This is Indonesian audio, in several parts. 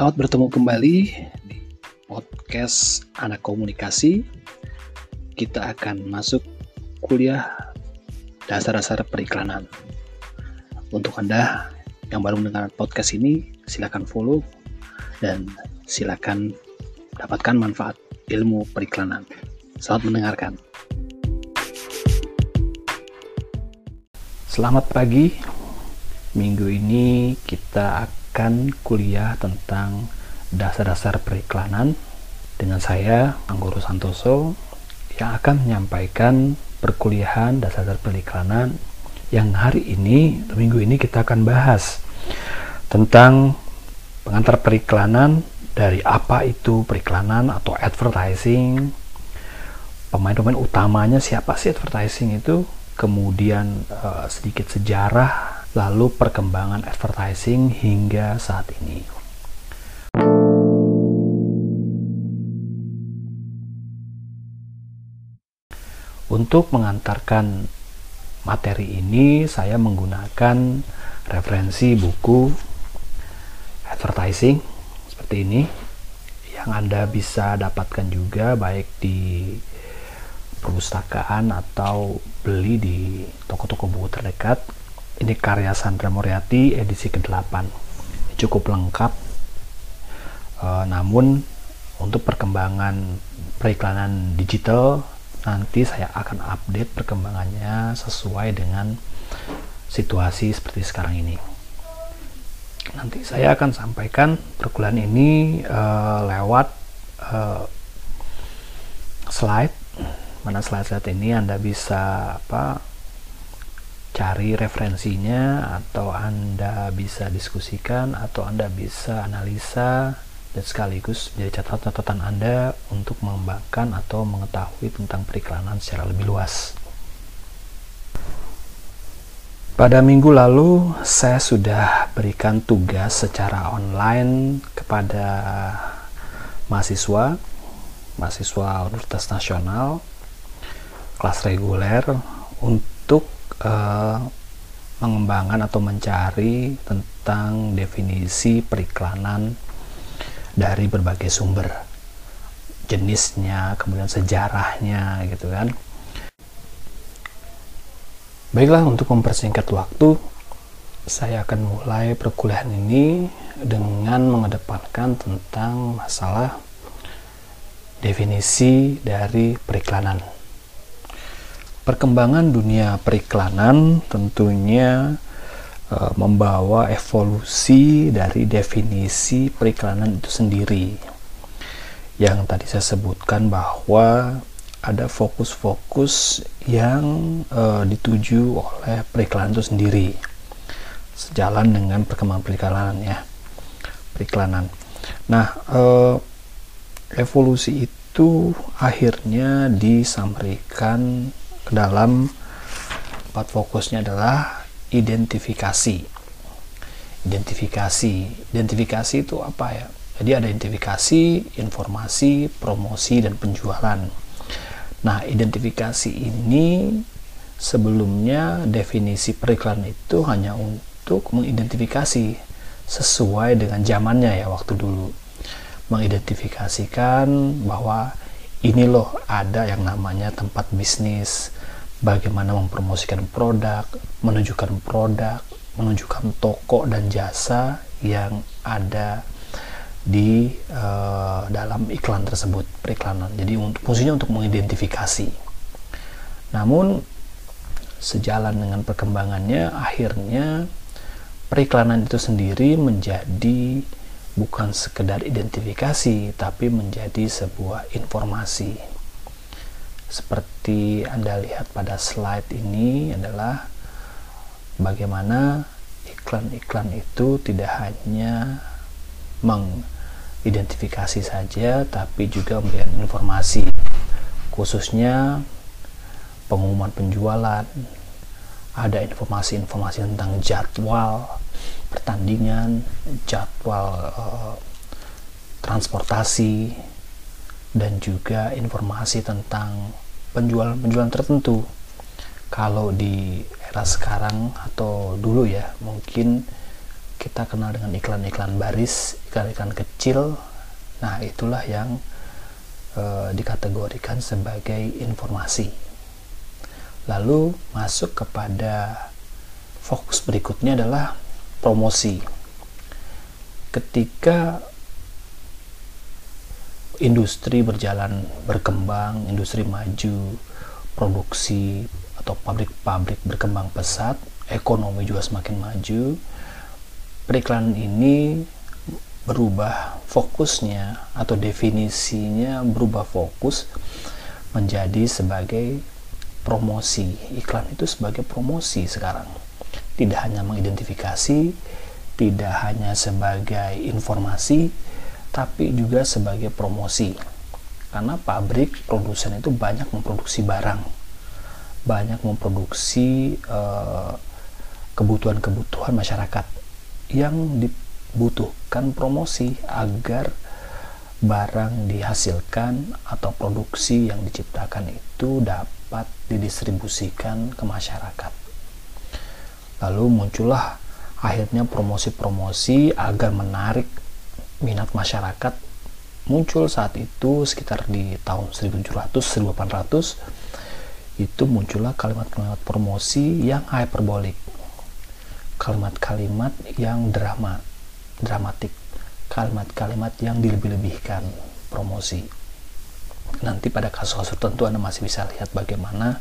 Selamat bertemu kembali di podcast Anak Komunikasi. Kita akan masuk kuliah dasar-dasar periklanan. Untuk Anda yang baru mendengar podcast ini, silakan follow dan silakan dapatkan manfaat ilmu periklanan. Selamat mendengarkan. Selamat pagi. Minggu ini kita akan akan kuliah tentang dasar-dasar periklanan dengan saya, Anggoro Santoso, yang akan menyampaikan perkuliahan dasar-dasar periklanan yang hari ini, minggu ini kita akan bahas tentang pengantar periklanan dari apa itu periklanan atau advertising, pemain-pemain utamanya siapa sih advertising itu, kemudian uh, sedikit sejarah lalu perkembangan advertising hingga saat ini. Untuk mengantarkan materi ini, saya menggunakan referensi buku advertising seperti ini yang Anda bisa dapatkan juga baik di perpustakaan atau beli di toko-toko buku terdekat ini karya Sandra Moriati edisi ke-8. Cukup lengkap. E, namun untuk perkembangan periklanan digital nanti saya akan update perkembangannya sesuai dengan situasi seperti sekarang ini. Nanti saya akan sampaikan perkuliahan ini e, lewat e, slide. Mana slide-slide ini Anda bisa apa cari referensinya atau Anda bisa diskusikan atau Anda bisa analisa dan sekaligus menjadi catatan-catatan Anda untuk mengembangkan atau mengetahui tentang periklanan secara lebih luas. Pada minggu lalu, saya sudah berikan tugas secara online kepada mahasiswa, mahasiswa Universitas Nasional, kelas reguler, untuk uh, mengembangkan atau mencari tentang definisi periklanan dari berbagai sumber jenisnya kemudian sejarahnya gitu kan. Baiklah untuk mempersingkat waktu saya akan mulai perkuliahan ini dengan mengedepankan tentang masalah definisi dari periklanan perkembangan dunia periklanan tentunya e, membawa evolusi dari definisi periklanan itu sendiri. Yang tadi saya sebutkan bahwa ada fokus-fokus yang e, dituju oleh periklanan itu sendiri. Sejalan dengan perkembangan periklanan ya. Periklanan. Nah, e, evolusi itu akhirnya disampaikan dalam empat fokusnya adalah identifikasi. Identifikasi, identifikasi itu apa ya? Jadi ada identifikasi, informasi, promosi, dan penjualan. Nah, identifikasi ini sebelumnya definisi periklan itu hanya untuk mengidentifikasi sesuai dengan zamannya ya waktu dulu. Mengidentifikasikan bahwa ini loh ada yang namanya tempat bisnis bagaimana mempromosikan produk menunjukkan produk menunjukkan toko dan jasa yang ada di uh, dalam iklan tersebut periklanan. Jadi untuk fungsinya untuk mengidentifikasi. Namun sejalan dengan perkembangannya akhirnya periklanan itu sendiri menjadi bukan sekedar identifikasi tapi menjadi sebuah informasi seperti Anda lihat pada slide ini adalah bagaimana iklan-iklan itu tidak hanya mengidentifikasi saja tapi juga memberikan informasi khususnya pengumuman penjualan. Ada informasi-informasi tentang jadwal pertandingan, jadwal uh, transportasi, dan juga informasi tentang penjualan-penjualan tertentu. Kalau di era sekarang atau dulu ya, mungkin kita kenal dengan iklan-iklan baris, iklan-iklan kecil. Nah, itulah yang e, dikategorikan sebagai informasi. Lalu masuk kepada fokus berikutnya adalah promosi. Ketika industri berjalan berkembang, industri maju, produksi atau pabrik-pabrik berkembang pesat, ekonomi juga semakin maju. Periklanan ini berubah fokusnya atau definisinya berubah fokus menjadi sebagai promosi. Iklan itu sebagai promosi sekarang. Tidak hanya mengidentifikasi, tidak hanya sebagai informasi, tapi juga sebagai promosi. Karena pabrik produsen itu banyak memproduksi barang, banyak memproduksi eh, kebutuhan-kebutuhan masyarakat yang dibutuhkan promosi agar barang dihasilkan atau produksi yang diciptakan itu dapat didistribusikan ke masyarakat. Lalu muncullah akhirnya promosi-promosi agar menarik minat masyarakat muncul saat itu sekitar di tahun 1700 1800 itu muncullah kalimat-kalimat promosi yang hyperbolik kalimat-kalimat yang drama dramatik kalimat-kalimat yang dilebih-lebihkan promosi. Nanti pada kasus-kasus tertentu Anda masih bisa lihat bagaimana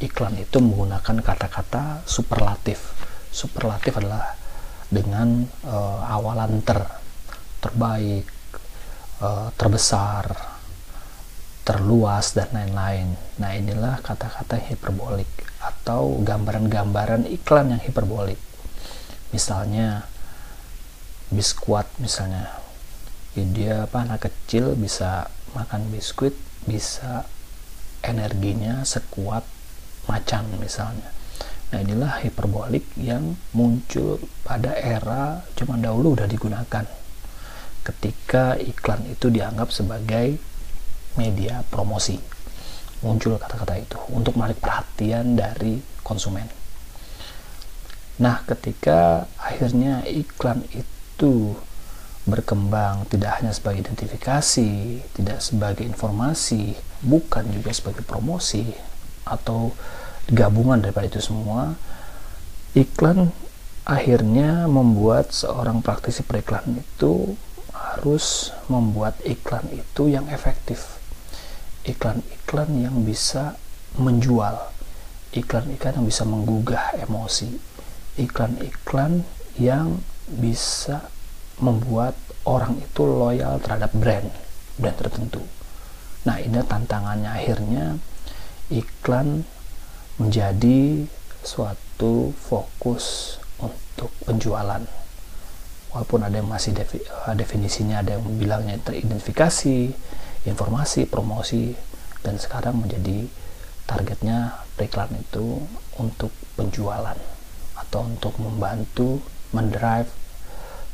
iklan itu menggunakan kata-kata superlatif. Superlatif adalah dengan uh, awalan ter, terbaik, uh, terbesar, terluas dan lain-lain. Nah, inilah kata-kata hiperbolik atau gambaran-gambaran iklan yang hiperbolik. Misalnya biskuat misalnya ya, dia apa anak kecil bisa makan biskuit bisa energinya sekuat macan misalnya nah inilah hiperbolik yang muncul pada era zaman dahulu udah digunakan ketika iklan itu dianggap sebagai media promosi. Muncul kata-kata itu untuk menarik perhatian dari konsumen. Nah ketika akhirnya iklan itu berkembang tidak hanya sebagai identifikasi, tidak sebagai informasi, bukan juga sebagai promosi atau gabungan daripada itu semua, iklan akhirnya membuat seorang praktisi periklan itu harus membuat iklan itu yang efektif. Iklan-iklan yang bisa menjual, iklan-iklan yang bisa menggugah emosi, iklan-iklan yang bisa membuat orang itu loyal terhadap brand brand tertentu. Nah ini tantangannya akhirnya iklan menjadi suatu fokus untuk penjualan. Walaupun ada yang masih defi, eh, definisinya ada yang bilangnya teridentifikasi, informasi, promosi, dan sekarang menjadi targetnya periklan itu untuk penjualan atau untuk membantu mendrive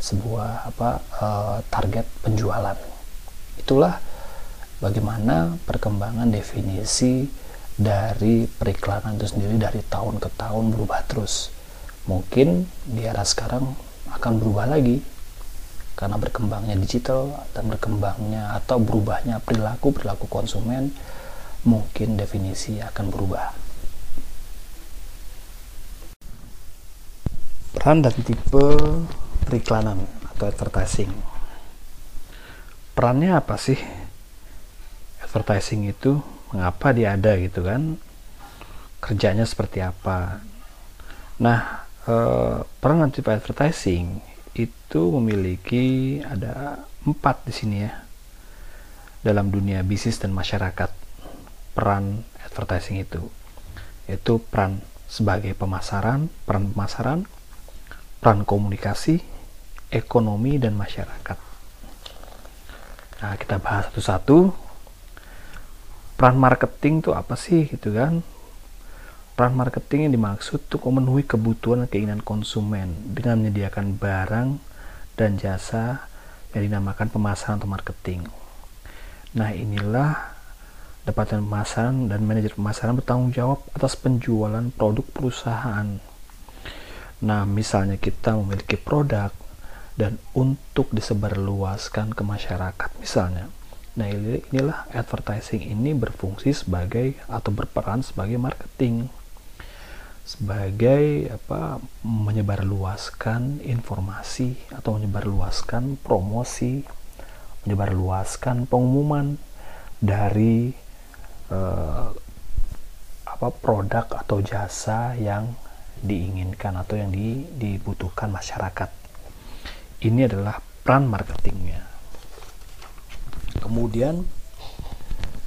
sebuah apa uh, target penjualan. Itulah bagaimana perkembangan definisi dari periklanan itu sendiri dari tahun ke tahun berubah terus. Mungkin di era sekarang akan berubah lagi karena berkembangnya digital dan berkembangnya atau berubahnya perilaku perilaku konsumen mungkin definisi akan berubah. Peran dan tipe periklanan atau advertising. Perannya apa sih? Advertising itu mengapa dia ada gitu kan? Kerjanya seperti apa? Nah, eh, tipe advertising itu memiliki ada empat di sini ya dalam dunia bisnis dan masyarakat peran advertising itu yaitu peran sebagai pemasaran peran pemasaran peran komunikasi ekonomi dan masyarakat. Nah, kita bahas satu-satu. Peran marketing itu apa sih gitu kan? Peran marketing yang dimaksud untuk memenuhi kebutuhan dan keinginan konsumen dengan menyediakan barang dan jasa yang dinamakan pemasaran atau marketing. Nah, inilah Departemen Pemasaran dan Manajer Pemasaran bertanggung jawab atas penjualan produk perusahaan Nah, misalnya kita memiliki produk dan untuk disebarluaskan ke masyarakat misalnya. Nah, inilah advertising ini berfungsi sebagai atau berperan sebagai marketing sebagai apa menyebarluaskan informasi atau menyebarluaskan promosi, menyebarluaskan pengumuman dari eh, apa produk atau jasa yang diinginkan atau yang di, dibutuhkan masyarakat. Ini adalah peran marketingnya. Kemudian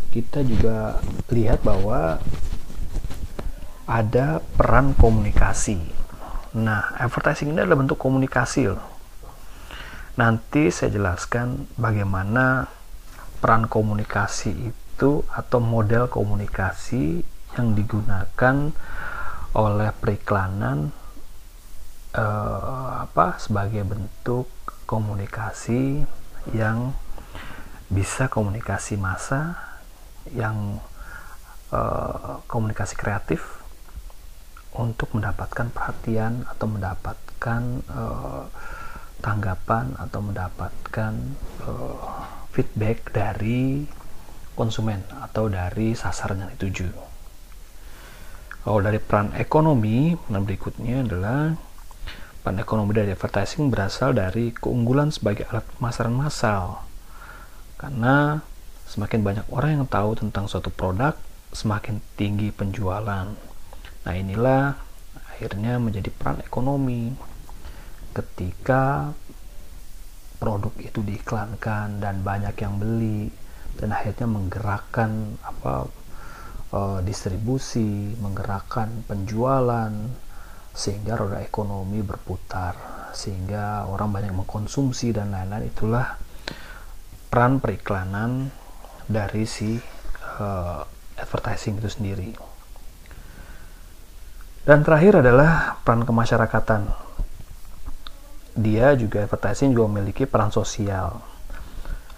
kita juga lihat bahwa ada peran komunikasi. Nah, advertising ini adalah bentuk komunikasi loh. Nanti saya jelaskan bagaimana peran komunikasi itu atau model komunikasi yang digunakan oleh periklanan eh, apa sebagai bentuk komunikasi yang bisa komunikasi massa yang eh, komunikasi kreatif untuk mendapatkan perhatian atau mendapatkan uh, tanggapan atau mendapatkan uh, feedback dari konsumen atau dari sasaran yang dituju. Kalau dari peran ekonomi, yang berikutnya adalah peran ekonomi dari advertising berasal dari keunggulan sebagai alat pemasaran massal. Karena semakin banyak orang yang tahu tentang suatu produk, semakin tinggi penjualan Nah, inilah akhirnya menjadi peran ekonomi ketika produk itu diiklankan dan banyak yang beli dan akhirnya menggerakkan apa uh, distribusi, menggerakkan penjualan sehingga roda ekonomi berputar sehingga orang banyak mengkonsumsi dan lain-lain itulah peran periklanan dari si uh, advertising itu sendiri. Dan terakhir adalah peran kemasyarakatan. Dia juga advertising juga memiliki peran sosial.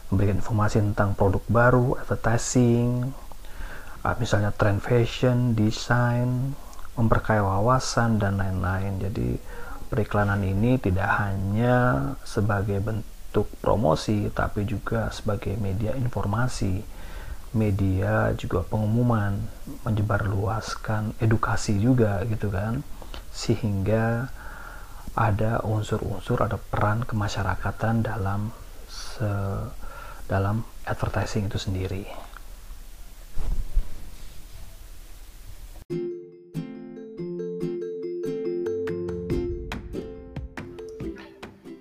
Memberikan informasi tentang produk baru, advertising, ah, misalnya trend fashion, desain, memperkaya wawasan dan lain-lain. Jadi periklanan ini tidak hanya sebagai bentuk promosi tapi juga sebagai media informasi media juga pengumuman menyebarluaskan edukasi juga gitu kan sehingga ada unsur-unsur ada peran kemasyarakatan dalam se, dalam advertising itu sendiri.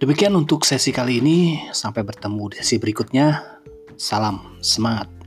Demikian untuk sesi kali ini. Sampai bertemu di sesi berikutnya. Salam semangat.